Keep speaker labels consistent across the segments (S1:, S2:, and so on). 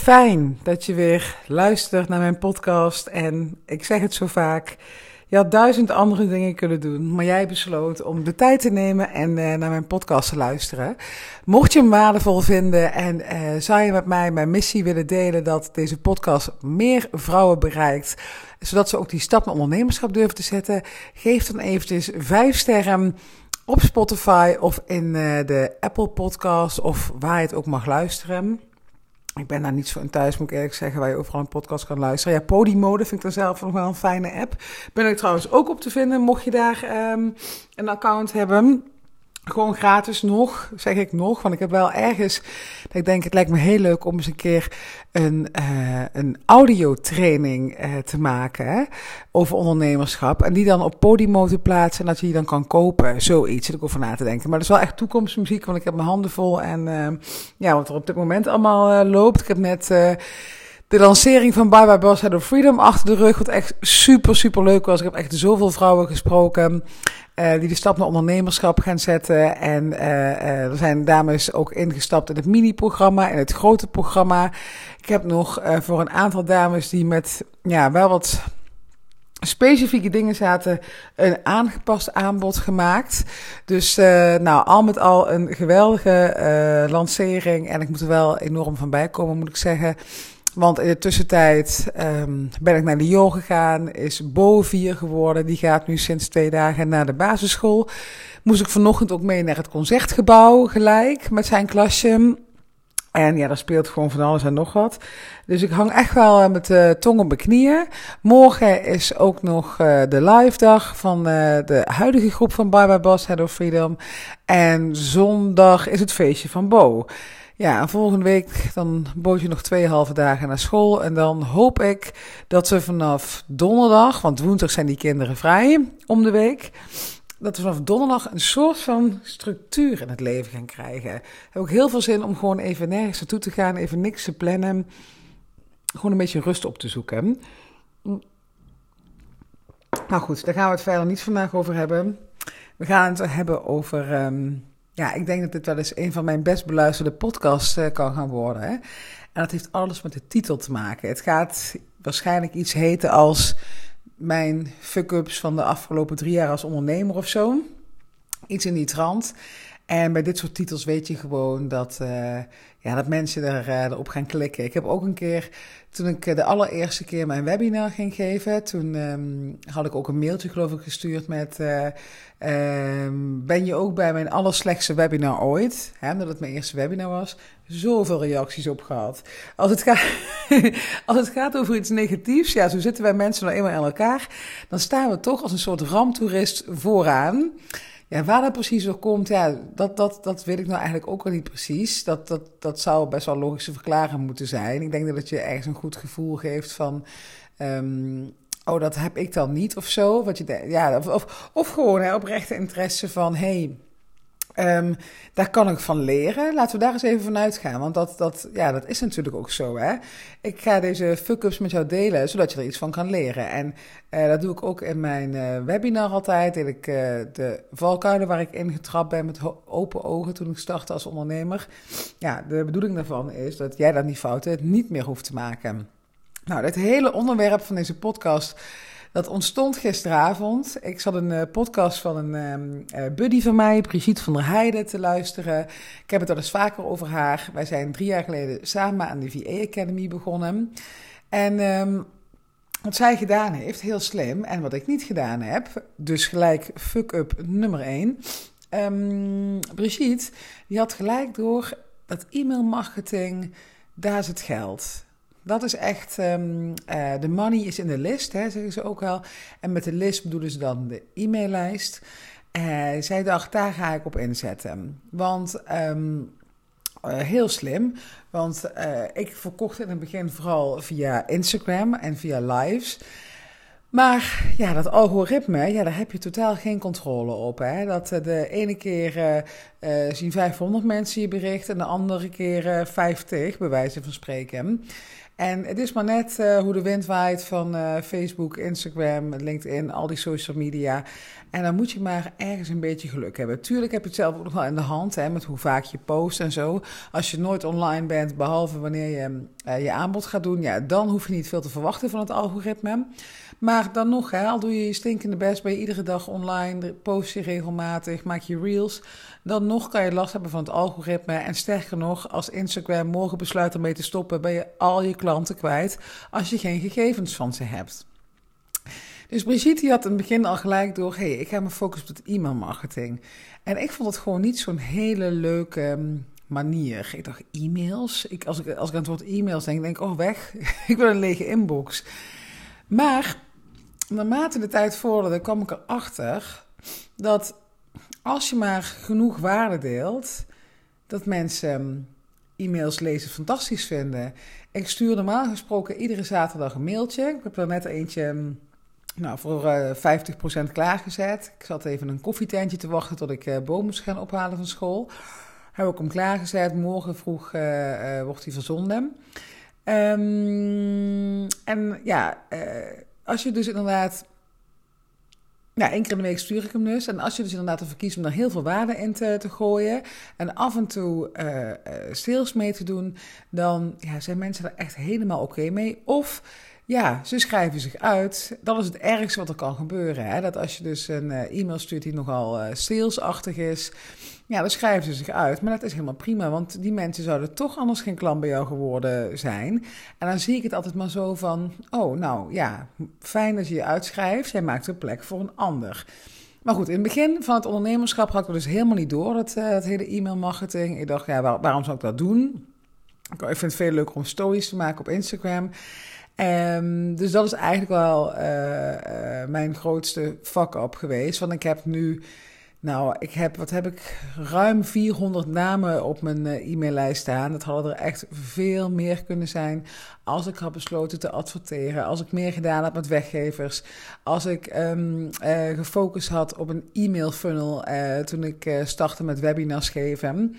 S1: fijn dat je weer luistert naar mijn podcast. En ik zeg het zo vaak. Je had duizend andere dingen kunnen doen, maar jij besloot om de tijd te nemen en uh, naar mijn podcast te luisteren. Mocht je hem waardevol vinden en uh, zou je met mij mijn missie willen delen dat deze podcast meer vrouwen bereikt, zodat ze ook die stap naar ondernemerschap durven te zetten, geef dan eventjes vijf sterren op Spotify of in uh, de Apple Podcast of waar je het ook mag luisteren. Ik ben daar niet zo in thuis, moet ik eerlijk zeggen, waar je overal een podcast kan luisteren. Ja, Podimo, dat vind ik dan zelf nog wel een fijne app. Ben ik trouwens ook op te vinden, mocht je daar um, een account hebben. Gewoon gratis nog, zeg ik nog. Want ik heb wel ergens, dat ik denk, het lijkt me heel leuk om eens een keer een, uh, een audiotraining uh, te maken over ondernemerschap. En die dan op Podimo te plaatsen en dat je die dan kan kopen. Zoiets, zit ik over na te denken. Maar dat is wel echt toekomstmuziek, want ik heb mijn handen vol. En uh, ja, wat er op dit moment allemaal loopt. Ik heb net de lancering van Bye Bye Boss Head of Freedom achter de rug. Wat echt super, super leuk was. Ik heb echt zoveel vrouwen gesproken. Uh, die de stap naar ondernemerschap gaan zetten. En uh, uh, er zijn dames ook ingestapt in het mini-programma, in het grote programma. Ik heb nog voor een aantal dames die met ja, wel wat specifieke dingen zaten, een aangepast aanbod gemaakt. Dus nou, al met al een geweldige lancering. En ik moet er wel enorm van bijkomen, moet ik zeggen. Want in de tussentijd um, ben ik naar Lyon gegaan, is Bo vier geworden. Die gaat nu sinds twee dagen naar de basisschool. Moest ik vanochtend ook mee naar het concertgebouw gelijk met zijn klasje. En ja, daar speelt gewoon van alles en nog wat. Dus ik hang echt wel met de tong op mijn knieën. Morgen is ook nog uh, de live dag van uh, de huidige groep van Bye Bye Boss, Head of Freedom. En zondag is het feestje van Bo. Ja, en volgende week dan bood je nog twee halve dagen naar school. En dan hoop ik dat ze vanaf donderdag, want woensdag zijn die kinderen vrij om de week. Dat we vanaf donderdag een soort van structuur in het leven gaan krijgen. Ik heb ook heel veel zin om gewoon even nergens naartoe te gaan, even niks te plannen. Gewoon een beetje rust op te zoeken. Nou goed, daar gaan we het verder niet vandaag over hebben. We gaan het hebben over. Um, ja, ik denk dat dit wel eens een van mijn best beluisterde podcasts uh, kan gaan worden. Hè? En dat heeft alles met de titel te maken. Het gaat waarschijnlijk iets heten als mijn fuck-ups van de afgelopen drie jaar als ondernemer of zo. Iets in die trant. En bij dit soort titels weet je gewoon dat, uh, ja, dat mensen er, uh, erop gaan klikken. Ik heb ook een keer, toen ik de allereerste keer mijn webinar ging geven, toen um, had ik ook een mailtje geloof ik gestuurd met, uh, um, ben je ook bij mijn allerslechtste webinar ooit? Hè, omdat het mijn eerste webinar was. Zoveel reacties op gehad. Als het, gaat, als het gaat over iets negatiefs, ja, zo zitten wij mensen nou eenmaal aan elkaar, dan staan we toch als een soort ramtoerist vooraan. Ja, waar dat precies door komt, ja, dat, dat, dat weet ik nou eigenlijk ook wel niet precies. Dat, dat, dat zou best wel logisch te verklaren moeten zijn. Ik denk dat het je ergens een goed gevoel geeft van... Um, oh, dat heb ik dan niet of zo. Wat je, ja, of, of, of gewoon hè, oprechte interesse van... Hey, Um, daar kan ik van leren. Laten we daar eens even van uitgaan. Want dat, dat, ja, dat is natuurlijk ook zo. Hè? Ik ga deze fuck-ups met jou delen, zodat je er iets van kan leren. En uh, dat doe ik ook in mijn uh, webinar altijd. Dat ik uh, de valkuilen waar ik ingetrapt ben met open ogen toen ik startte als ondernemer. Ja, de bedoeling daarvan is dat jij dat die fouten niet meer hoeft te maken. Nou, dit hele onderwerp van deze podcast dat ontstond gisteravond. Ik zat een uh, podcast van een uh, buddy van mij, Brigitte van der Heijden, te luisteren. Ik heb het al eens vaker over haar. Wij zijn drie jaar geleden samen aan de VA Academy begonnen. En um, wat zij gedaan heeft, heel slim, en wat ik niet gedaan heb, dus gelijk fuck-up nummer één. Um, Brigitte, die had gelijk door dat e-mail marketing, daar is het geld. Dat is echt, um, uh, de money is in de list, hè, zeggen ze ook wel. En met de list bedoelen ze dan de e-maillijst. Uh, zij dacht, daar ga ik op inzetten. Want um, uh, heel slim, want ik verkocht in het begin vooral via Instagram en via lives. Maar ja, dat algoritme, ja, daar heb je totaal geen controle op. Hè? Dat de ene keer uh, zien 500 mensen je bericht en de andere keer 50, bij wijze van spreken. En het is maar net uh, hoe de wind waait van uh, Facebook, Instagram, LinkedIn, al die social media. En dan moet je maar ergens een beetje geluk hebben. Tuurlijk heb je het zelf ook nog wel in de hand, hè, met hoe vaak je post en zo. Als je nooit online bent, behalve wanneer je uh, je aanbod gaat doen, ja, dan hoef je niet veel te verwachten van het algoritme. Maar dan nog, hè, al doe je je stinkende best, ben je iedere dag online, post je regelmatig, maak je reels. Dan nog kan je last hebben van het algoritme. En sterker nog, als Instagram morgen besluit ermee te stoppen, ben je al je klanten kwijt als je geen gegevens van ze hebt. Dus Brigitte had in het begin al gelijk door, hey, ik ga me focussen op het e-mailmarketing. En ik vond het gewoon niet zo'n hele leuke ehm, manier. Ik dacht, e-mails? Ik, als, ik, als ik aan het woord e-mails denk, denk ik, oh weg, ik wil een lege inbox. Maar naarmate de tijd vorderde, kwam ik erachter dat als je maar genoeg waarde deelt, dat mensen ehm, e-mails lezen fantastisch vinden. Ik stuur normaal gesproken iedere zaterdag een mailtje. Ik heb er net eentje ehm, nou, voor uh, eh, 50% klaargezet. Ik zat even een koffietentje te wachten tot ik uh, boom moest gaan ophalen van school. Heb ik hem klaargezet. Morgen vroeg uh, wordt hij verzonden. Um, en ja, als je dus inderdaad ja, één keer in de week stuur ik hem dus. En als je dus inderdaad ervoor kiest om er heel veel waarde in te, gooien en af en toe sales mee te doen, dan ja, zijn mensen er echt helemaal oké mee. Of ja, ze schrijven zich uit. Dat is het ergste wat er kan gebeuren. Hè? Dat als je dus een uh, e-mail stuurt die nogal salesachtig is, ja, dan schrijven ze zich uit. Maar dat is helemaal prima, want die mensen zouden toch anders geen klant bij jou geworden zijn. En dan zie ik het altijd maar zo van: oh, nou ja, fijn dat je je uitschrijft. Jij maakt een plek voor een ander. Maar goed, in het begin van het ondernemerschap had ik dus helemaal niet door, het, uh, het hele e-mailmarketing. Ik dacht, ja, waarom zou ik dat doen? Ik vind het veel leuker om stories te maken op Instagram. Um, dus dat is eigenlijk wel uh, uh, mijn grootste fuck-up geweest. Want ik heb nu nou, ik heb, wat heb ik, ruim 400 namen op mijn uh, e-maillijst staan. Dat hadden er echt veel meer kunnen zijn als ik had besloten te adverteren. Als ik meer gedaan had met weggevers. Als ik uh, gefocust had op een e-mail funnel toen ik startte met webinars geven.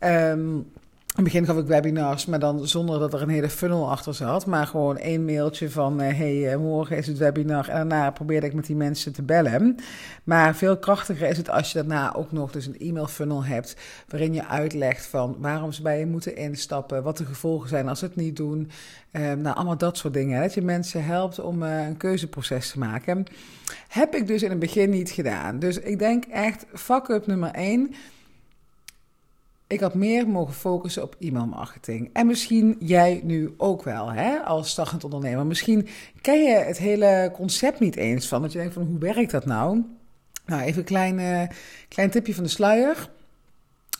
S1: Um, in het begin gaf ik webinars, maar dan zonder dat er een hele funnel achter zat. Maar gewoon één mailtje van, hé, hey, eh, morgen is het webinar. En daarna probeerde ik met die mensen te bellen. Maar veel krachtiger is het als je daarna ook nog dus een e-mail funnel hebt... waarin je uitlegt van waarom ze bij je moeten instappen... wat de gevolgen zijn als ze het niet doen. Um, nou, allemaal dat soort dingen. Dat je mensen helpt om uh, een keuzeproces te maken. Heb ik dus in het begin niet gedaan. Dus ik denk echt, fuck up nummer één ik had meer mogen focussen op e-mailmarketing. En misschien jij nu ook wel, hè, als startend ondernemer. Misschien ken je het hele concept niet eens van. Dat je denkt van, hoe werkt dat nou? Nou, even een klein, uh, klein tipje van de sluier.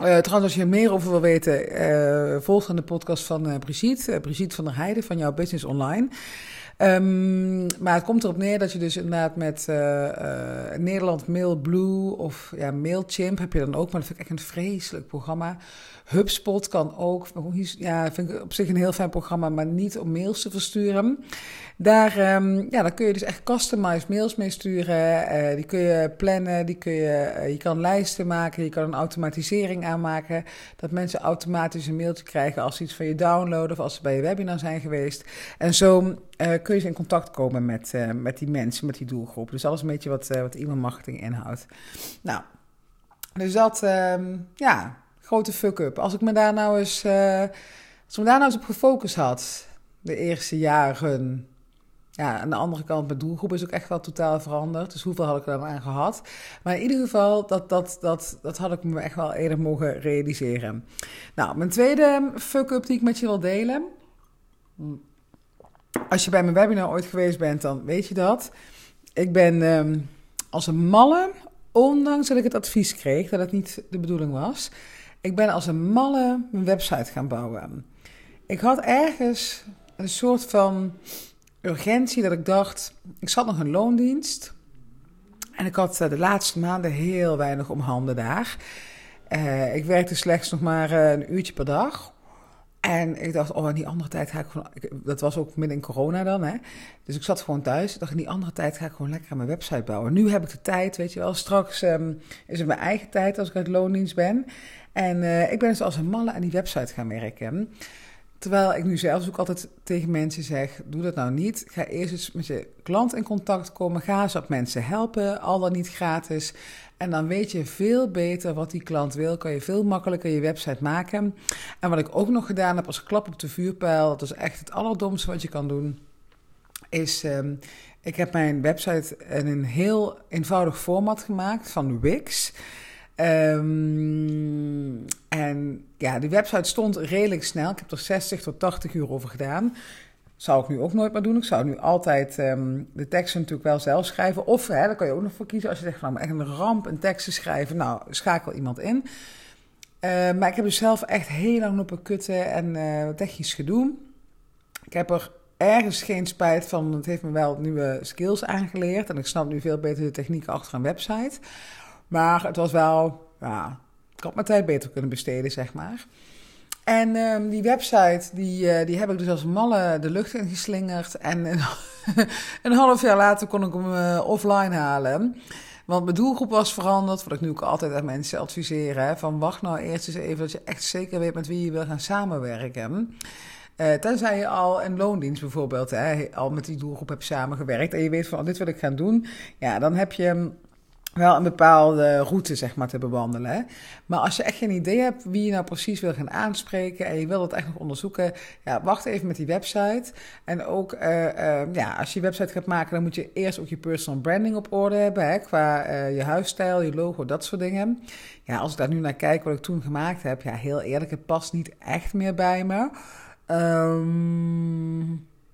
S1: Uh, trouwens, als je er meer over wil weten, uh, volg dan de podcast van Brigitte, Brigitte van der Heijden van jouw Business Online. Um, maar het komt erop neer dat je dus inderdaad met uh, Nederland Mailblue of ja, Mailchimp heb je dan ook, maar dat vind ik echt een vreselijk programma. HubSpot kan ook, ja, vind ik op zich een heel fijn programma, maar niet om mails te versturen. Daar, um, ja, daar kun je dus echt customized mails mee sturen. Uh, die kun je plannen, die kun je, uh, je kan lijsten maken, je kan een automatisering aanmaken. Dat mensen automatisch een mailtje krijgen als ze iets van je downloaden of als ze bij je webinar zijn geweest. En zo uh, kun je in contact komen met, met die mensen, met die doelgroep. Dus alles een beetje wat, wat e-mailmarketing inhoudt. Nou, dus dat, um, ja, grote fuck-up. Als ik me daar nou eens, als ik me daar nou eens op gefocust had, de eerste jaren ja, aan de andere kant, mijn doelgroep is ook echt wel totaal veranderd. Dus hoeveel had ik er dan aan gehad? Maar in ieder geval, dat, dat, dat, dat had ik me echt wel eerder mogen realiseren. Nou, mijn tweede fuck-up die ik met je wil delen. Als je bij mijn webinar ooit geweest bent, dan weet je dat. Ik ben um, als een malle, ondanks dat ik het advies kreeg dat het niet de bedoeling was. Ik ben als een malle mijn website gaan bouwen. Ik had ergens een soort van urgentie dat ik dacht, ik zat nog een loondienst. En ik had eh, de laatste maanden heel weinig om handen daar. Uh, ik werkte slechts nog maar uh, een uurtje per dag. En ik dacht, oh, in die andere tijd ga ik gewoon... dat was ook midden in corona dan, hè. Dus ik zat gewoon thuis. Ik dacht, in die andere tijd ga ik gewoon lekker aan mijn website bouwen. Nu heb ik de tijd, weet je wel. Straks um, is het mijn eigen tijd als ik uit loondienst ben. En ik ben dus als een malle aan die website gaan werken Terwijl ik nu zelfs ook altijd tegen mensen zeg: doe dat nou niet. Ga eerst eens met je klant in contact komen. Ga eens op mensen helpen, al dan niet gratis. En dan weet je veel beter wat die klant wil. Kan je veel makkelijker je website maken. En wat ik ook nog gedaan heb als klap op de vuurpijl, dat is echt het allerdomste wat je kan doen, is. Um, ik heb mijn website in een heel eenvoudig format gemaakt van Wix. Um, en ja, die website stond redelijk snel. Ik heb er 60 tot 80 uur over gedaan. Zou ik nu ook nooit meer doen. Ik zou nu altijd um, de teksten natuurlijk wel zelf schrijven. Of, hè, daar kan je ook nog voor kiezen, als je zegt van nou, echt een ramp een tekst te schrijven. Nou, schakel iemand in. Uh, maar ik heb dus zelf echt heel lang lopen kutten en uh, technisch gedoe. Ik heb er ergens geen spijt van. Het heeft me wel nieuwe skills aangeleerd. En ik snap nu veel beter de techniek achter een website. Maar het was wel, ja, ik had mijn tijd beter kunnen besteden, zeg maar. En um, die website, die, uh, die heb ik dus als malle de lucht in geslingerd. En een, een half jaar later kon ik hem uh, offline halen. Want mijn doelgroep was veranderd, wat ik nu ook altijd aan mensen adviseer. Hè, van wacht nou eerst eens even dat je echt zeker weet met wie je wil gaan samenwerken. Uh, tenzij je al in loondienst bijvoorbeeld al met die doelgroep hebt samengewerkt en je weet van oh, dit wil ik gaan doen. Ja, dan heb je wel een bepaalde route zeg maar, te bewandelen. Hè? Maar als je echt geen idee hebt wie je nou precies wil gaan aanspreken en je wil dat echt nog onderzoeken, ja, wacht even met die website. En ook uh, uh, ja, als je je website gaat maken, dan moet je eerst ook je personal branding op orde hebben, qua uh, je huisstijl, je logo, dat soort dingen. Ja, als ik daar nu naar kijk wat ik toen gemaakt heb, ja, heel eerlijk, het past niet echt meer bij me. Um,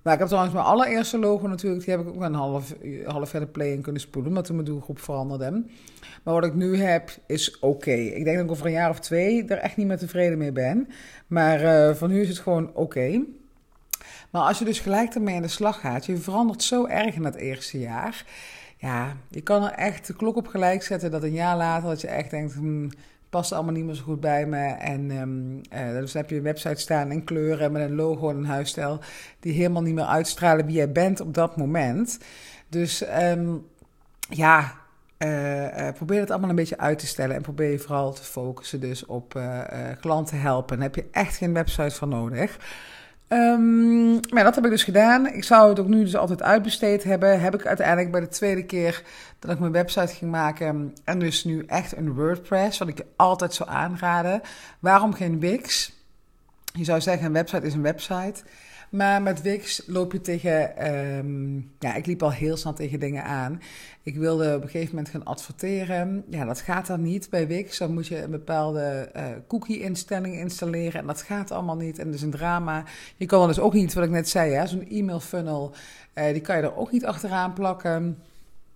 S1: maar ik heb trouwens mijn allereerste logo natuurlijk, die heb ik ook een half, half jaar play in kunnen spoelen, omdat toen mijn doelgroep veranderde. Maar wat ik nu heb, is oké. Ik denk dat ik over een jaar of twee er echt niet meer tevreden mee ben. Maar uh, voor nu is het gewoon oké. Maar als je dus gelijk ermee aan de slag gaat, je verandert zo erg in dat eerste jaar. Ja, je kan er echt de klok op gelijk zetten dat een jaar later dat je echt denkt... Hmm, past allemaal niet meer zo goed bij me. En um, dus heb je een website staan in kleuren met een logo en een huisstijl die helemaal niet meer uitstralen wie jij bent op dat moment. Dus um, ja, uh, uh, probeer het allemaal een beetje uit te stellen en probeer je vooral te focussen dus op klanten helpen. Daar heb je echt geen website voor nodig. Um, maar dat heb ik dus gedaan. Ik zou het ook nu dus altijd uitbesteed hebben. Heb ik uiteindelijk bij de tweede keer dat ik mijn website ging maken. En dus nu echt een WordPress, wat ik je altijd zou aanraden. Waarom geen Wix? Je zou zeggen, een website is een website. Maar met Wix loop je tegen. Um, ja, ik liep al heel snel tegen dingen aan. Ik wilde op een gegeven moment gaan adverteren. Ja, dat gaat dan niet bij Wix. Dan moet je een bepaalde uh, cookie-instelling installeren. En dat gaat allemaal niet. En dat is een drama. Je kan wel dus ook niet, wat ik net zei, zo'n e-mail funnel. Uh, die kan je er ook niet achteraan plakken.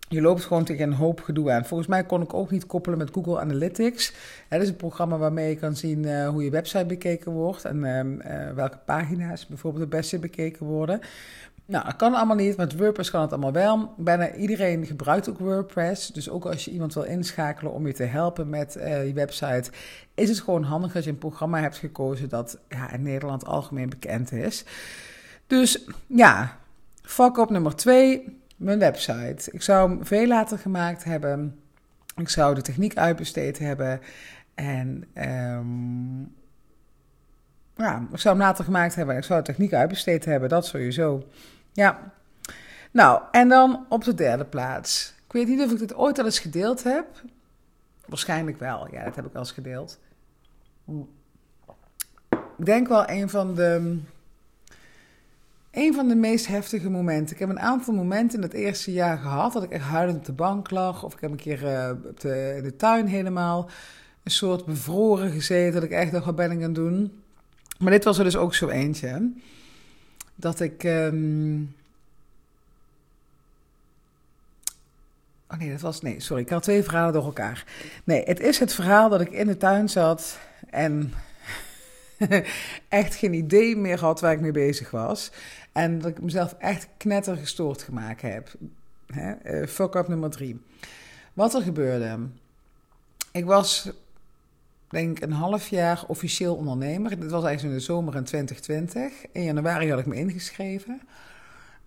S1: Je loopt gewoon tegen een hoop gedoe aan. Volgens mij kon ik ook niet koppelen met Google Analytics. Dat is een programma waarmee je kan zien uh, hoe je website bekeken wordt en uh, welke pagina's bijvoorbeeld het beste bekeken worden. Nou, dat kan allemaal niet. Met WordPress kan het allemaal wel. Bijna iedereen gebruikt ook WordPress. Dus ook als je iemand wil inschakelen om je te helpen met uh, je website, is het gewoon handig dat je een programma hebt gekozen dat ja, in Nederland algemeen bekend is. Dus ja, fuck op nummer twee mijn website. Ik zou hem veel later gemaakt hebben. Ik zou de techniek uitbesteed hebben. En um, ja, ik zou hem later gemaakt hebben. Ik zou de techniek uitbesteed hebben. Dat sowieso. Ja. Nou, en dan op de derde plaats. Ik weet niet of ik dit ooit al eens gedeeld heb. Waarschijnlijk wel. Ja, dat heb ik al eens gedeeld. Ik denk wel een van de een van de meest heftige momenten. Ik heb een aantal momenten in het eerste jaar gehad dat ik echt huilend op de bank lag. Of ik heb een keer uh, op de, in de tuin helemaal een soort bevroren gezeten. Dat ik echt dacht, wat ben ik doen? Maar dit was er dus ook zo eentje. Dat ik... Um... Oh nee, dat was... Nee, sorry. Ik had twee verhalen door elkaar. Nee, het is het verhaal dat ik in de tuin zat en echt geen idee meer had waar ik mee bezig was. En dat ik mezelf echt knettergestoord gemaakt heb. Hè? Uh, fuck up nummer drie. Wat er gebeurde. Ik was, denk ik, een half jaar officieel ondernemer. Dit was eigenlijk in de zomer in 2020. In januari had ik me ingeschreven.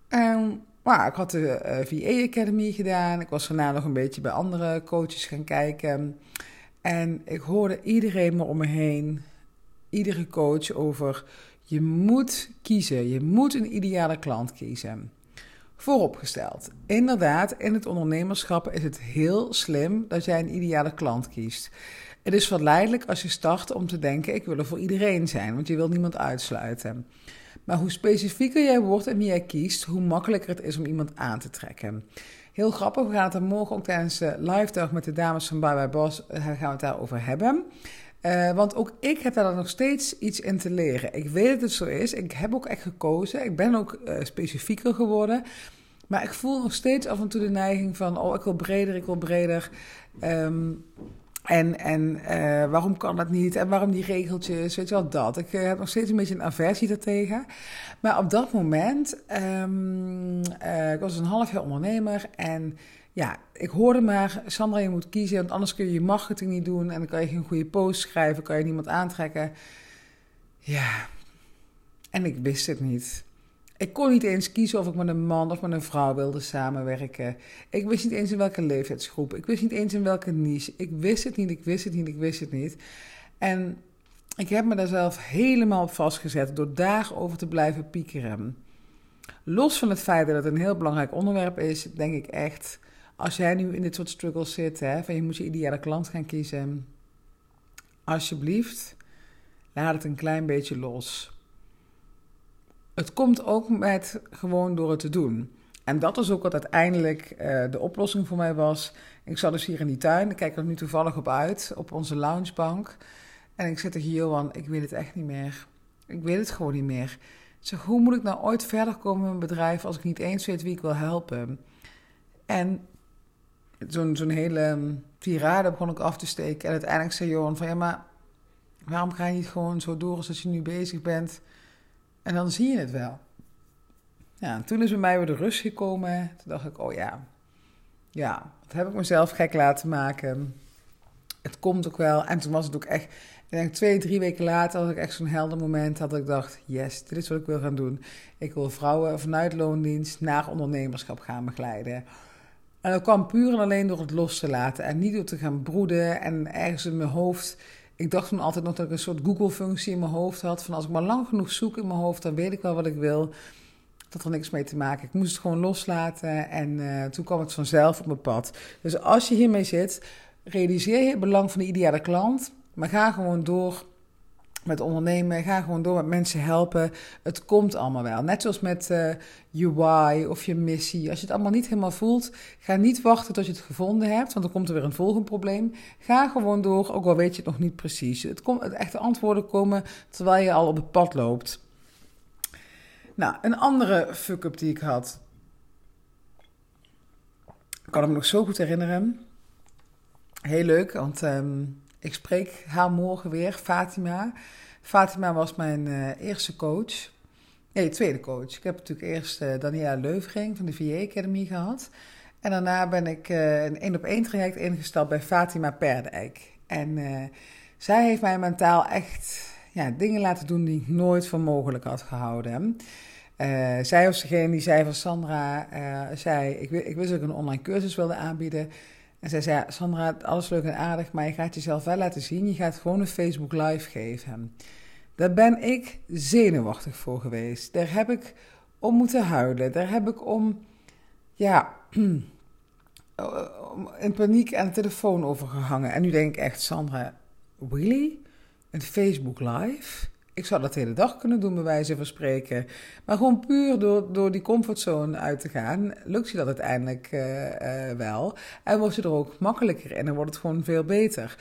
S1: En maar ik had de uh, eh, VA Academy gedaan. Ik was daarna nog een beetje bij andere coaches gaan kijken. En ik hoorde iedereen me om me heen, iedere coach over Je moet kiezen. Je moet een ideale klant kiezen. Vooropgesteld, inderdaad, in het ondernemerschap is het heel slim dat jij een ideale klant kiest. Het is verleidelijk als je start om te denken: ik wil er voor iedereen zijn, want je wilt niemand uitsluiten. Maar hoe specifieker jij wordt en wie jij kiest, hoe makkelijker het is om iemand aan te trekken. Heel grappig, we gaan het er morgen ook tijdens de live dag met de dames van Bye Bye Boss eh, gaan we daarover hebben. Uh, want ook ik heb daar nog steeds iets in te leren. Ik weet dat het zo is. Ik heb ook echt gekozen. Ik ben ook uh, specifieker geworden. Maar ik voel nog steeds af en toe de neiging van: oh, ik wil breder, ik wil breder. Um, en, en uh, waarom kan dat niet? En waarom die regeltjes? Weet je wel, dat. Ik heb nog steeds een beetje een aversie daartegen. Maar op dat moment, um, ik was een half jaar ondernemer en ja, ik hoorde maar, Sandra, je moet kiezen, want anders kun je je marketing niet doen en dan kan je geen goede post schrijven, kan je niemand aantrekken. Ja, en ik wist het niet. Ik kon niet eens kiezen of ik met een man of met een vrouw wilde samenwerken. Ik wist niet eens in welke leeftijdsgroep. Ik wist niet eens in welke niche. Ik wist het niet, ik wist het niet, ik wist het niet. En ik heb me daar zelf helemaal op vastgezet door daarover te blijven piekeren. Los van het feit dat het een heel belangrijk onderwerp is, denk ik echt, als jij nu in dit soort struggles zit, hè, van je moet je ideale klant gaan kiezen, alsjeblieft, laat het een klein beetje los. Het komt ook met gewoon door het te doen. En dat is ook wat uiteindelijk uh, de oplossing voor mij was. Ik zat dus hier in die tuin, ik kijk er nu toevallig op uit, op onze loungebank. En ik zit er hier, Johan, ik weet het echt niet meer. Ik weet het gewoon niet meer. Ik zeg, hoe moet ik nou ooit verder komen in mijn bedrijf als ik niet eens weet wie ik wil helpen? En zo'n zo'n hele tirade begon ik af te steken. En uiteindelijk zei Johan van, ja, maar waarom ga je niet gewoon zo door als je nu bezig bent? En dan zie je het wel. Ja, toen is bij mij weer de rust gekomen. Toen dacht ik, oh ja, ja, dat heb ik mezelf gek laten maken. Het komt ook wel. En toen was het ook echt, ik denk twee, drie weken later had ik echt zo'n helder moment dat ik dacht, yes, dit is wat ik wil gaan doen. Ik wil vrouwen vanuit loondienst naar ondernemerschap gaan begeleiden. En dat kwam puur en alleen door het los te laten en niet door te gaan broeden en ergens in mijn hoofd ik dacht toen altijd nog dat ik een soort Google-functie in mijn hoofd had. Van als ik maar lang genoeg zoek in mijn hoofd, dan weet ik wel wat ik wil. Dat er niks mee te maken. Ik moest het gewoon loslaten en uh, toen kwam het vanzelf op mijn pad. Dus als je hiermee zit, realiseer je het belang van de ideale klant. Maar ga gewoon door met ondernemen. Ga gewoon door met mensen helpen. Het komt allemaal wel. Net zoals met uh, je why of je missie. Als je het allemaal niet helemaal voelt, ga niet wachten tot je het gevonden hebt, want dan komt er weer een volgend probleem. Ga gewoon door, ook al weet je het nog niet precies. Het, komt, echte antwoorden komen terwijl je al op het pad loopt. Nou, een andere fuck-up die ik had. Ik kan me nog zo goed herinneren. Heel leuk, want um, ik spreek haar morgen weer, Fatima. Fatima was mijn uh, eerste coach. Nee, tweede coach. Ik heb natuurlijk eerst uh, Daniela Leuvering van de VA Academy gehad. En daarna ben ik uh, een één op één traject ingestapt bij Fatima Perdijk. En zij heeft mij mentaal echt ja, dingen laten doen die ik nooit voor mogelijk had gehouden. zij was degene die zei van Sandra, zei, ik, ik wist dat ik een online cursus wilde aanbieden. En zij zei, Sandra, alles leuk en aardig, maar je gaat jezelf wel laten zien. Je gaat gewoon een Facebook live geven. Daar ben ik zenuwachtig voor geweest. Daar heb ik om moeten huilen. Daar heb ik om, ja, in paniek aan de telefoon over gehangen. En nu denk ik echt, Sandra, really? Een Facebook live? Ik zou dat de hele dag kunnen doen, bij wijze van spreken. Maar gewoon puur door, door die comfortzone uit te gaan, lukt je dat uiteindelijk uh, uh, wel. En word je er ook makkelijker in en wordt het gewoon veel beter.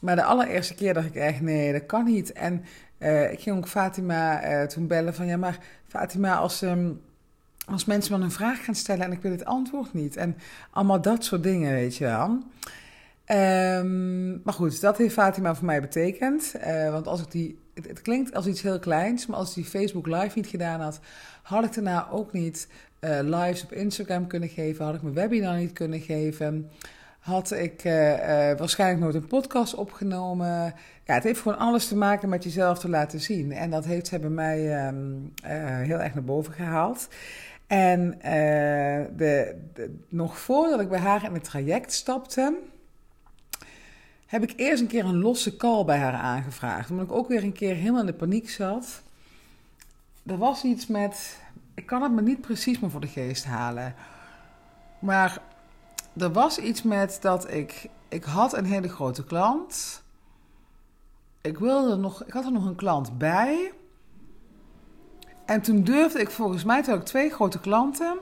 S1: Maar de allereerste keer dacht ik echt, nee, dat kan niet. En uh, ik ging ook Fatima toen bellen van, ja, maar Fatima, als... Um, als mensen me een vraag gaan stellen en ik wil het antwoord niet. En allemaal dat soort dingen, weet je wel. Um, maar goed, dat heeft Fatima voor mij betekend. Uh, want als ik die het, klinkt als iets heel kleins, maar als ik die Facebook Live niet gedaan had, had ik daarna ook niet uh, lives op Instagram kunnen geven, had ik mijn webinar niet kunnen geven, had ik uh, waarschijnlijk nooit een podcast opgenomen. Ja, het heeft gewoon alles te maken met jezelf te laten zien. En dat heeft ze bij mij um, heel erg naar boven gehaald. En de, nog voordat ik bij haar in het traject stapte, heb ik eerst een keer een losse call bij haar aangevraagd. Omdat ik ook weer een keer helemaal in de paniek zat. er was iets met. Ik kan het me niet precies meer voor de geest halen. Maar er was iets met dat ik. Ik had een hele grote klant. Ik, wilde nog, ik had er nog een klant bij. En toen durfde ik volgens mij, toen had ik twee grote klanten.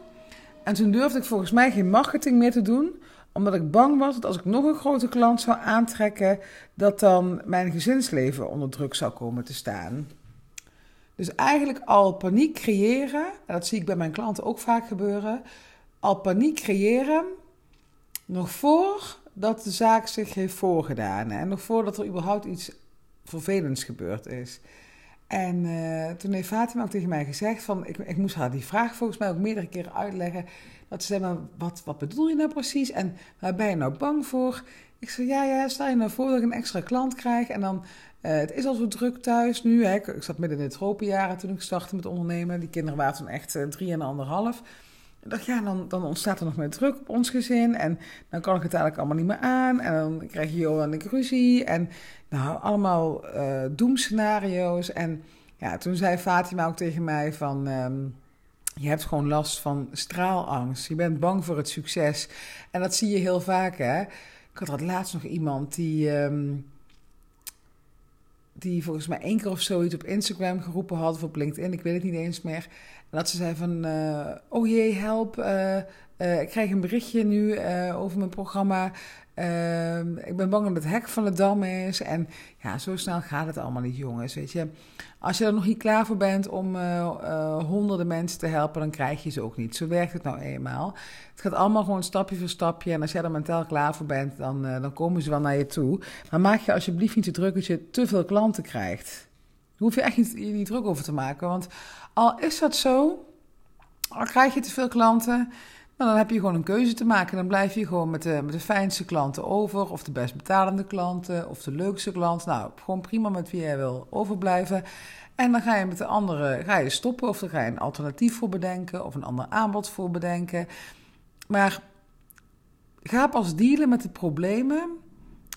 S1: En toen durfde ik volgens mij geen marketing meer te doen. Omdat ik bang was dat als ik nog een grote klant zou aantrekken, dat dan mijn gezinsleven onder druk zou komen te staan. Dus eigenlijk al paniek creëren, en dat zie ik bij mijn klanten ook vaak gebeuren. Al paniek creëren, nog voordat de zaak zich heeft voorgedaan. En nog voordat er überhaupt iets vervelends gebeurd is. En uh, toen heeft Fatima ook tegen mij gezegd van, ik, ik moest haar die vraag volgens mij ook meerdere keren uitleggen. Dat ze maar wat, wat bedoel je nou precies? En waar ben je nou bang voor? Ik zei, ja, ja, stel je nou voor dat ik een extra klant krijg en dan, uh, het is al zo druk thuis nu. Hè. Ik, ik, zat midden in de tropenjaren toen ik startte met ondernemen. Die kinderen waren toen echt uh, drie en anderhalf. Ik dacht, ja, dan, dan ontstaat er nog meer druk op ons gezin. En dan kan ik het eigenlijk allemaal niet meer aan. En dan krijg je Johan en ruzie. En nou, allemaal uh, doemscenario's. En ja, toen zei Fatima ook tegen mij van... Um, je hebt gewoon last van straalangst. Je bent bang voor het succes. En dat zie je heel vaak, hè. Ik had er laatst nog iemand die... Um, die volgens mij één keer of zoiets op Instagram geroepen had... of op LinkedIn, ik weet het niet eens meer... Dat ze zei van, uh, oh jee, help, uh, uh, ik krijg een berichtje nu over mijn programma. Ik ben bang dat het hek van de dam is. En ja, zo snel gaat het allemaal niet, jongens. Weet je, als je er nog niet klaar voor bent om honderden mensen te helpen, dan krijg je ze ook niet. Zo werkt het nou eenmaal. Het gaat allemaal gewoon stapje voor stapje. En als jij er mentaal klaar voor bent, dan, dan komen ze wel naar je toe. Maar maak je alsjeblieft niet te druk dat je te veel klanten krijgt. Hoef je echt niet, je niet druk over te maken. Want al is dat zo, al krijg je te veel klanten, dan heb je gewoon een keuze te maken. Dan blijf je gewoon met de, met de fijnste klanten over, of de best betalende klanten, of de leukste klant. Nou, gewoon prima met wie jij wil overblijven. En dan ga je met de andere ga je stoppen, of dan ga je een alternatief voor bedenken, of een ander aanbod voor bedenken. Maar ga pas dealen met de problemen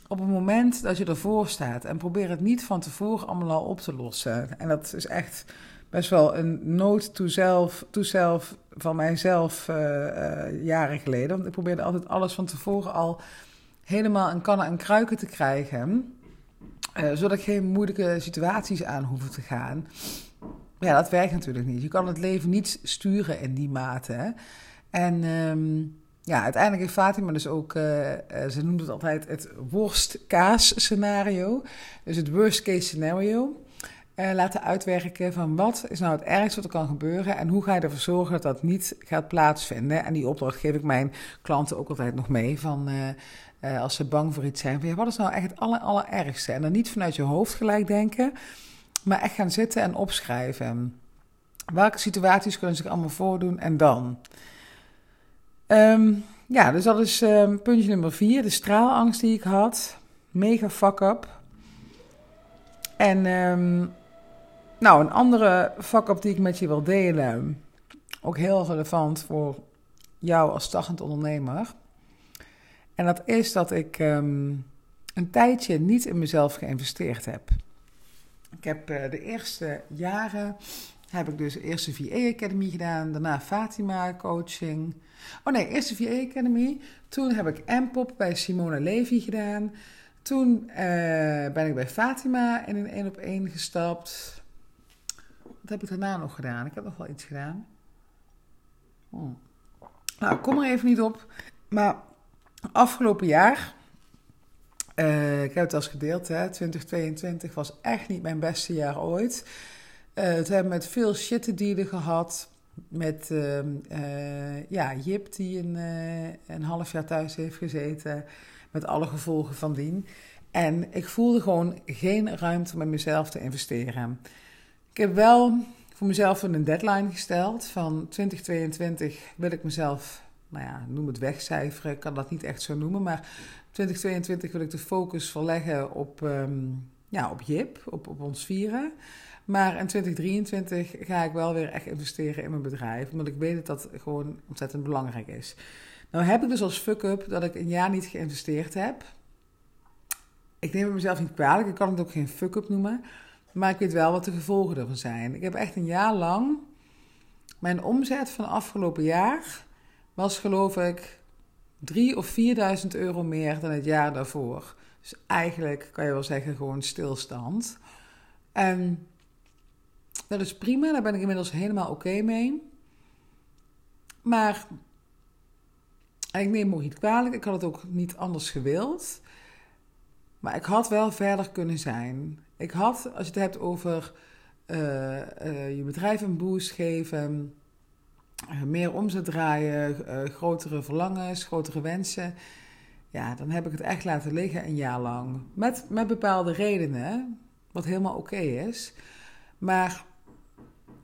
S1: op het moment dat je ervoor staat. En probeer het niet van tevoren allemaal al op te lossen. En dat is echt best wel een nood to van mijzelf uh, uh, jaren geleden. Want ik probeerde altijd alles van tevoren al helemaal in kannen en kruiken te krijgen. Uh, zodat ik geen moeilijke situaties aan hoef te gaan. Ja, dat werkt natuurlijk niet. Je kan het leven niet sturen in die mate. Hè? En um, ja, uiteindelijk heeft Fatima dus ook, ze noemt het altijd het worst-kaas scenario. Dus het worst case scenario uh, laten uitwerken van wat is nou het ergste wat er kan gebeuren en hoe ga je ervoor zorgen dat dat niet gaat plaatsvinden. En die opdracht geef ik mijn klanten ook altijd nog mee van als ze bang voor iets zijn, van, wat is nou echt het aller, allerergste? En dan niet vanuit je hoofd gelijk denken, maar echt gaan zitten en opschrijven. Welke situaties kunnen zich allemaal voordoen en dan? Um, ja, dus dat is um, puntje nummer vier, de straalangst die ik had. Mega fuck up. En um, nou, een andere vak die ik met je wil delen, ook heel relevant voor jou als startend ondernemer. En dat is dat ik een tijdje niet in mezelf geïnvesteerd heb. Ik heb uh, de eerste jaren heb ik dus eerst de VA Academy gedaan, daarna Fatima coaching. Oh nee, eerst de VA Academy. Toen heb ik M-pop bij Simone Levy gedaan. Toen uh, ben ik bij Fatima in een één op één gestapt. Wat heb ik daarna nog gedaan? Ik heb nog wel iets gedaan. Oh. Nou, kom er even niet op. Maar afgelopen jaar, uh, ik heb het als gedeeld, hè, 2022 was echt niet mijn beste jaar ooit. Uh, het hebben met veel shit dealen gehad. Met uh, ja, Jip, die een, een half jaar thuis heeft gezeten. Met alle gevolgen van dien. En ik voelde gewoon geen ruimte om mezelf te investeren. Ik heb wel voor mezelf een deadline gesteld. Van 2022 wil ik mezelf, nou ja, noem het wegcijferen. Ik kan dat niet echt zo noemen. Maar 2022 wil ik de focus verleggen op, um, ja, op Jip, op, op ons vieren. Maar in 2023 ga ik wel weer echt investeren in mijn bedrijf. Omdat ik weet dat dat gewoon ontzettend belangrijk is. Nou heb ik dus als fuck-up dat ik een jaar niet geïnvesteerd heb. Ik neem het mezelf niet kwalijk. Ik kan het ook geen fuck-up noemen. Maar ik weet wel wat de gevolgen ervan zijn. Ik heb echt een jaar lang. Mijn omzet van afgelopen jaar was geloof ik 3 of 4.000 euro meer dan het jaar daarvoor. Dus eigenlijk kan je wel zeggen gewoon stilstand. En dat is prima, daar ben ik inmiddels helemaal oké mee. Maar ik neem me niet kwalijk, ik had het ook niet anders gewild. Maar ik had wel verder kunnen zijn. Ik had, als je het hebt over uh, uh, je bedrijf een boost geven, uh, meer omzet draaien, grotere verlangens, grotere wensen. Ja, dan heb ik het echt laten liggen een jaar lang. Met, met bepaalde redenen, wat helemaal oké is. Maar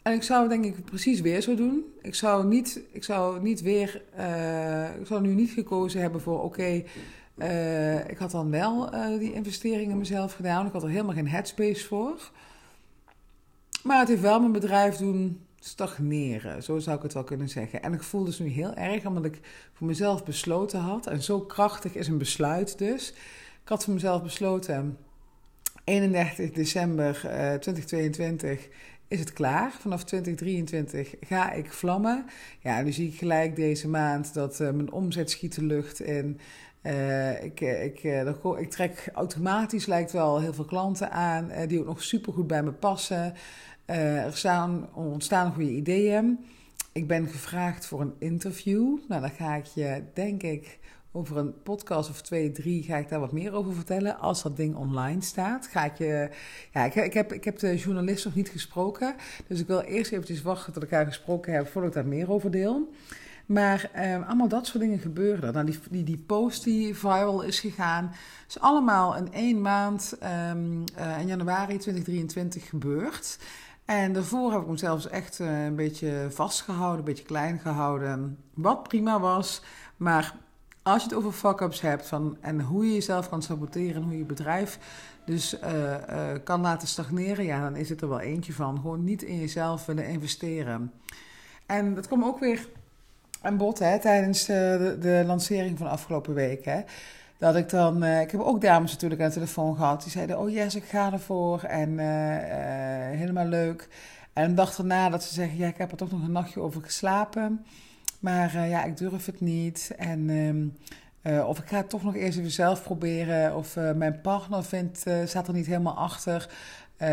S1: en ik zou denk ik precies weer zo doen. Ik zou niet, ik zou niet weer, uh, ik zou nu niet gekozen hebben voor oké, uh, ik had dan wel uh, die investeringen mezelf gedaan. Ik had er helemaal geen headspace voor. Maar het heeft wel mijn bedrijf doen stagneren, zo zou ik het wel kunnen zeggen. En ik voel dus nu heel erg, omdat ik voor mezelf besloten had, en zo krachtig is een besluit dus. Ik had voor mezelf besloten, 31 december 2022 is het klaar. Vanaf 2023 ga ik vlammen. Ja, nu zie ik gelijk deze maand dat uh, mijn omzet schiet de lucht in. Ik, eh, ik, uh, ik trek automatisch, lijkt wel, heel veel klanten aan die ook nog supergoed bij me passen. er staan, ontstaan goede ideeën. Ik ben gevraagd voor een interview. Nou, dan ga ik je, denk ik, over een podcast of twee, drie ga ik daar wat meer over vertellen. Als dat ding online staat, ga ik je. Ja, ik, ik, heb, ik heb de journalist nog niet gesproken. Dus ik wil eerst eventjes wachten tot ik haar gesproken heb voordat ik daar meer over deel. Maar eh, allemaal dat soort dingen gebeuren. Nou, die, die, die post die viral is gegaan, is allemaal in één maand um, in januari 2023 gebeurd. En daarvoor heb ik hem zelfs echt uh, een beetje vastgehouden, een beetje klein gehouden. Wat prima was, maar als je het over fuck-ups hebt van, en hoe je jezelf kan saboteren en hoe je bedrijf dus uh, uh, kan laten stagneren, ja, dan is het er wel eentje van. Gewoon niet in jezelf willen investeren. En dat kwam ook weer aan bod hè, tijdens de, de, lancering van afgelopen week. Hè. Dat ik dan, ik heb ook dames natuurlijk aan de telefoon gehad, die zeiden: Oh yes, ik ga ervoor en helemaal leuk. En de dag erna dat ze zeggen: Ja, ik heb er toch nog een nachtje over geslapen. Maar uh, ja, ik durf het niet. En, uh, of ik ga het toch nog eerst even zelf proberen. Of uh, mijn partner vindt, staat er niet helemaal achter.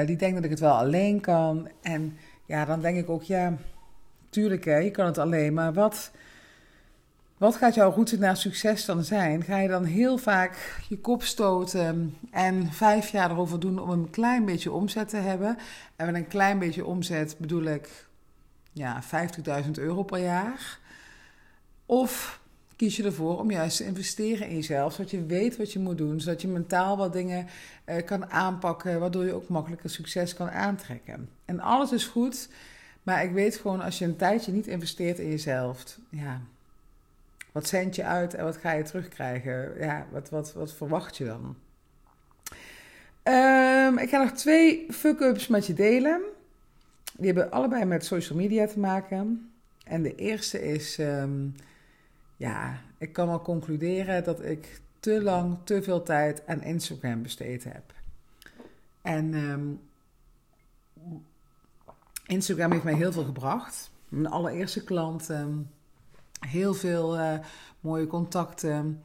S1: die denkt dat ik het wel alleen kan. En ja, dan denk ik ook, ja, tuurlijk hè, je kan het alleen. Maar wat, wat gaat jouw route naar succes dan zijn? Ga je dan heel vaak je kop stoten en vijf jaar erover doen om een klein beetje omzet te hebben? En met een klein beetje omzet bedoel ik ja, 50.000 euro per jaar. Of kies je ervoor om juist te investeren in jezelf, zodat je weet wat je moet doen, zodat je mentaal wat dingen uh, kan aanpakken, waardoor je ook makkelijker succes kan aantrekken. En alles is goed, maar ik weet gewoon als je een tijdje niet investeert in jezelf, ja, wat zend je uit en wat ga je terugkrijgen? Ja, wat, wat, wat verwacht je dan? Um, ik ga nog twee fuck-ups met je delen. Die hebben allebei met social media te maken. En de eerste is um, ja, ik kan wel concluderen dat ik te lang, te veel tijd aan Instagram besteed heb. En um, Instagram heeft mij heel veel gebracht. Mijn allereerste klant, um, heel veel uh, mooie contacten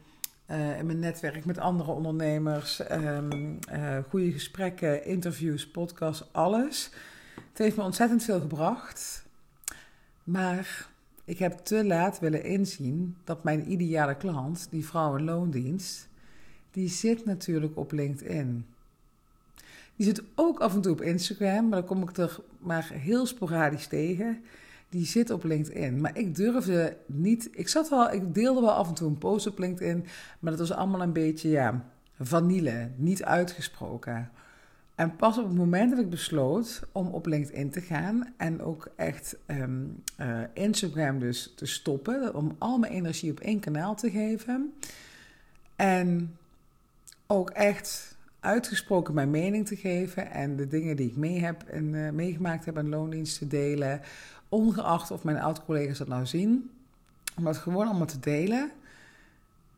S1: uh, in mijn netwerk met andere ondernemers, um, goede gesprekken, interviews, podcasts, alles. Het heeft me ontzettend veel gebracht. Maar ik heb te laat willen inzien dat mijn ideale klant, die vrouw in loondienst, die zit natuurlijk op LinkedIn. Die zit ook af en toe op Instagram, maar dan kom ik er maar heel sporadisch tegen. Die zit op LinkedIn. Maar ik durfde niet. Ik zat wel, ik deelde wel af en toe een post op LinkedIn. Maar dat was allemaal een beetje, ja, vanille, niet uitgesproken. En pas op het moment dat ik besloot om op LinkedIn te gaan en ook echt um, uh, Instagram dus te stoppen, om al mijn energie op één kanaal te geven en ook echt uitgesproken mijn mening te geven en de dingen die ik mee heb en uh, meegemaakt heb aan loondienst te delen, ongeacht of mijn oud-collega's dat nou zien, om dat gewoon allemaal te delen.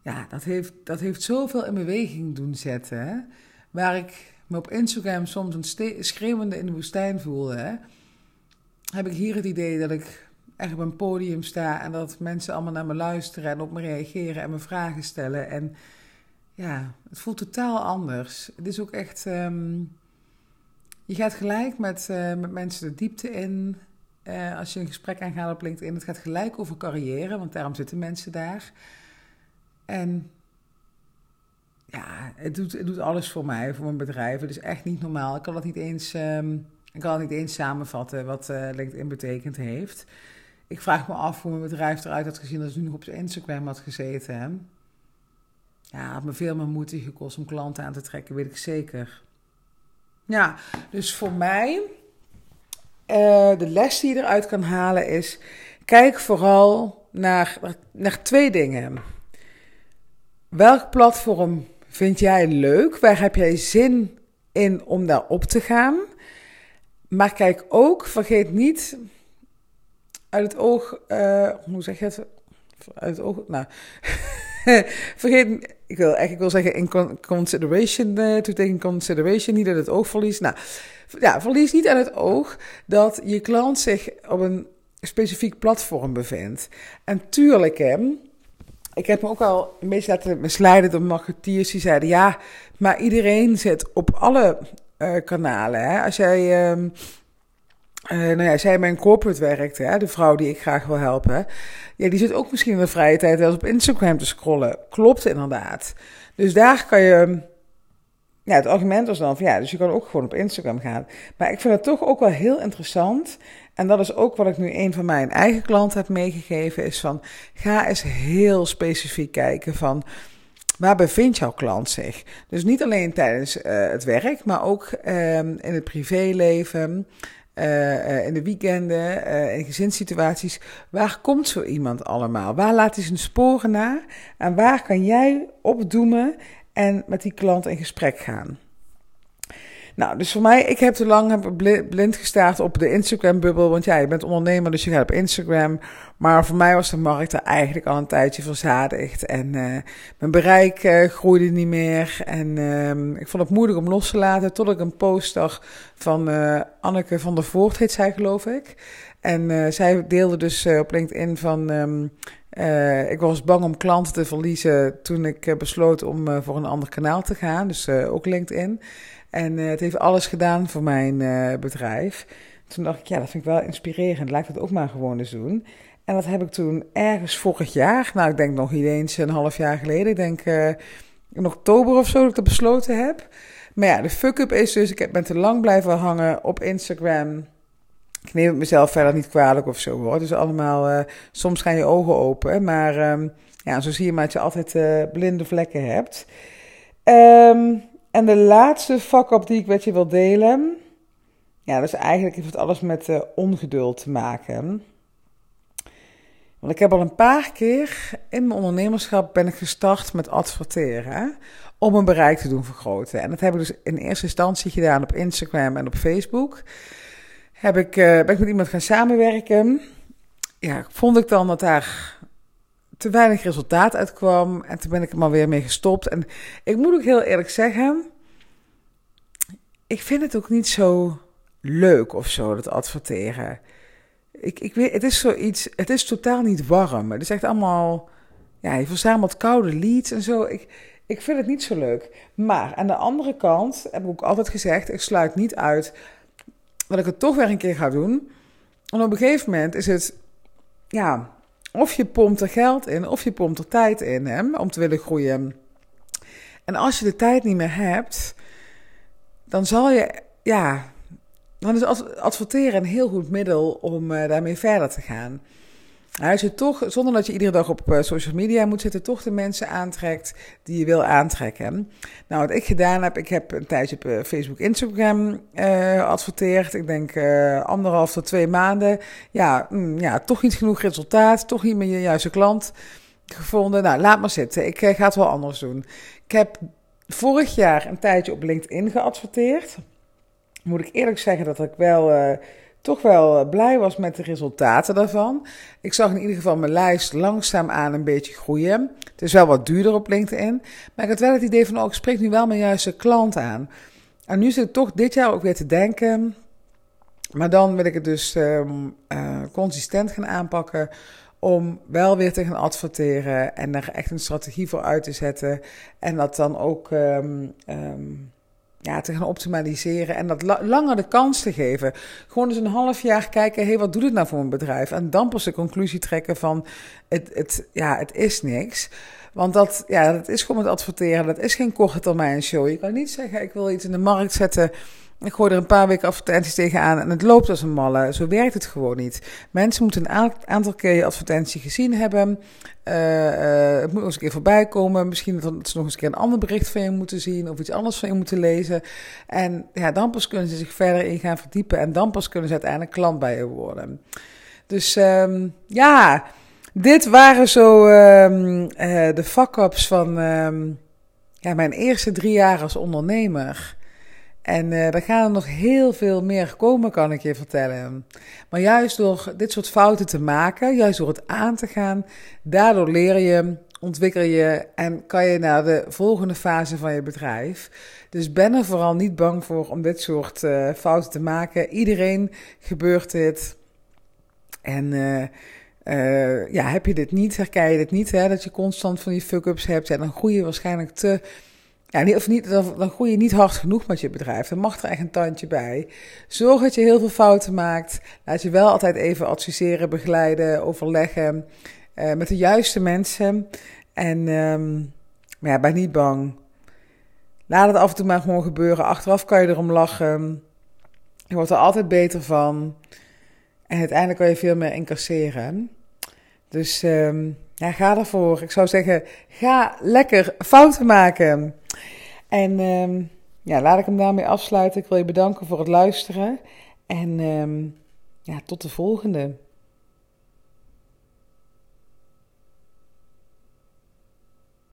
S1: Ja, dat heeft, dat heeft zoveel in beweging doen zetten, waar ik me op Instagram soms een schreeuwende in de woestijn voelde, hè, heb ik hier het idee dat ik echt op een podium sta en dat mensen allemaal naar me luisteren en op me reageren en me vragen stellen. En ja, het voelt totaal anders. Het is ook echt. Ehm, je gaat gelijk met, uh, met mensen de diepte in. Uh, als je een gesprek aangaat op LinkedIn, het gaat gelijk over carrière, want daarom zitten mensen daar. En ja, het doet, het doet alles voor mij, voor mijn bedrijf. Het is echt niet normaal. Ik kan het niet eens, um, ik kan niet eens samenvatten wat uh, LinkedIn betekend heeft. Ik vraag me af hoe mijn bedrijf eruit had gezien als ik nu nog op zijn Instagram had gezeten. Ja, het had me veel meer moeite gekost om klanten aan te trekken, weet ik zeker. Ja, dus voor mij, uh, de les die je eruit kan halen is: kijk vooral naar, naar twee dingen. Welk platform vind jij leuk? Waar heb jij zin in om daar op te gaan? Maar kijk ook, vergeet niet uit het oog, uh, hoe zeg je het? Uit het oog, nou, vergeet, ik wil eigenlijk wil zeggen in consideration, uh, to take in consideration, niet uit het oog verlies. Nou, ja, verlies niet uit het oog dat je klant zich op een specifiek platform bevindt. En tuurlijk, hè, ik heb me ook al een beetje laten misleiden door marketeers die zeiden: ja, maar iedereen zit op alle uh, kanalen. Hè? Als jij. Uh, uh, nou ja, zij mijn corporate werkt, hè, de vrouw die ik graag wil helpen. Ja, die zit ook misschien in de vrije tijd wel op Instagram te scrollen. Klopt inderdaad. Dus daar kan je. Ja, het argument was dan van ja, dus je kan ook gewoon op Instagram gaan. Maar ik vind het toch ook wel heel interessant en dat is ook wat ik nu een van mijn eigen klanten heb meegegeven, is van ga eens heel specifiek kijken van waar bevindt jouw klant zich? Dus niet alleen tijdens uh, het werk, maar ook um, in het privéleven, uh, in de weekenden, in gezinssituaties. Waar komt zo iemand allemaal? Waar laat hij zijn sporen na? En waar kan jij opdoemen en met die klant in gesprek gaan? Nou, dus voor mij, ik heb te lang blind gestaard op de Instagram-bubbel. Want ja, je bent ondernemer, dus je gaat op Instagram. Maar voor mij was de markt er eigenlijk al een tijdje verzadigd. En uh, mijn bereik uh, groeide niet meer. En uh, ik vond het moeilijk om los te laten. Tot ik een post zag van uh, Anneke van der Voort, heet zij geloof ik. En zij deelde dus op LinkedIn van... Um, ik was bang om klanten te verliezen toen ik besloot om voor een ander kanaal te gaan. Dus ook LinkedIn. En uh, het heeft alles gedaan voor mijn uh, bedrijf. Toen dacht ik, ja, dat vind ik wel inspirerend. Laat ik dat ook maar gewoon eens doen. En dat heb ik toen ergens vorig jaar, nou ik denk nog niet eens een half jaar geleden, ik denk uh, in oktober of zo dat ik dat besloten heb. Maar ja, de fuck-up is dus, ik ben te lang blijven hangen op Instagram. Ik neem het mezelf verder niet kwalijk of zo hoor. Dus allemaal, soms gaan je ogen open. Maar um, ja, zo zie je maar dat je altijd blinde vlekken hebt. Um, en de laatste fuck-up die ik met je wil delen. Ja, is eigenlijk heeft het alles met uh, ongeduld te maken. Want ik heb al een paar keer in mijn ondernemerschap ben ik gestart met adverteren. Om mijn bereik te doen vergroten. En dat heb ik dus in eerste instantie gedaan op Instagram en op Facebook. Heb ik, uh, ben ik met iemand gaan samenwerken. Ja, vond ik dan dat daar te weinig resultaat uitkwam. En toen ben ik er maar weer mee gestopt. En ik moet ook heel eerlijk zeggen, ik vind het ook niet zo leuk of zo, dat adverteren. Ik, ik weet, het is zoiets, het is totaal niet warm. Het is echt allemaal, ja, je verzamelt koude leads en zo. Ik, ik vind het niet zo leuk. Maar aan de andere kant heb ik ook altijd gezegd, ik sluit niet uit dat ik het toch weer een keer ga doen. En op een gegeven moment is het, ja, of je pompt er geld in, of je pompt er tijd in hè, om te willen groeien. En als je de tijd niet meer hebt, dan zal je, ja, dan is adverteren een heel goed middel om uh, daarmee verder te gaan. Als je toch, zonder dat je iedere dag op uh, social media moet zitten, toch de mensen aantrekt die je wil aantrekken. Nou, wat ik gedaan heb, ik heb een tijdje op uh, Facebook, Instagram geadverteerd. Ik denk anderhalf tot twee maanden. Ja, mm, ja, toch niet genoeg resultaat, toch niet meer je juiste klant gevonden. Nou, laat maar zitten. Ik ga het wel anders doen. Ik heb vorig jaar een tijdje op LinkedIn geadverteerd. Moet ik eerlijk zeggen dat ik wel uh, toch wel blij was met de resultaten daarvan. Ik zag in ieder geval mijn lijst langzaam aan een beetje groeien. Het is wel wat duurder op LinkedIn. Maar ik had wel het idee van, oh, ik spreek nu wel mijn juiste klant aan. en nu zit ik toch dit jaar ook weer te denken. Maar dan wil ik het dus um, uh, consistent gaan aanpakken. Om wel weer te gaan adverteren en er echt een strategie voor uit te zetten. En dat dan ook um, ja, te gaan optimaliseren en dat la langer de kans te geven. Gewoon eens een half jaar kijken, hey, wat doet het nou voor een bedrijf? En dan pas de conclusie trekken van, het, het, ja, het is niks. Want dat, ja, dat is gewoon met adverteren, dat is geen korte termijn show. Je kan niet zeggen, ik wil iets in de markt zetten... Ik gooi er een paar weken advertenties tegenaan en het loopt als een malle. Zo werkt het gewoon niet. Mensen moeten een aantal keer je advertentie gezien hebben. Uh, het moet nog eens een keer voorbij komen. Misschien dat ze nog eens een keer een ander bericht van je moeten zien of iets anders van je moeten lezen. En ja, dan pas kunnen ze zich verder in gaan verdiepen en dan pas kunnen ze uiteindelijk klant bij je worden. Dus um, ja, dit waren zo um, de fuck-ups van um, ja, mijn eerste drie jaar als ondernemer. En uh, er gaan er nog heel veel meer komen, kan ik je vertellen. Maar juist door dit soort fouten te maken, juist door het aan te gaan, daardoor leer je, ontwikkel je en kan je naar de volgende fase van je bedrijf. Dus ben er vooral niet bang voor om dit soort uh, fouten te maken. Iedereen gebeurt dit. En uh, ja, heb je dit niet, herken je dit niet, hè, dat je constant van die fuck-ups hebt, ja, dan groei je waarschijnlijk te ja, of niet, dan, groei je niet hard genoeg met je bedrijf. Dan mag er echt een tandje bij. Zorg dat je heel veel fouten maakt. Laat je wel altijd even adviseren, begeleiden, overleggen. Uh, met de juiste mensen. En um, maar ja, ben niet bang. Laat het af en toe maar gewoon gebeuren. Achteraf kan je erom lachen. Je wordt er altijd beter van. En uiteindelijk kan je veel meer incasseren. Dus um, ja, ga ervoor. Ik zou zeggen, ga lekker fouten maken. En um, ja, laat ik hem daarmee afsluiten. Ik wil je bedanken voor het luisteren. En um, ja, tot de volgende.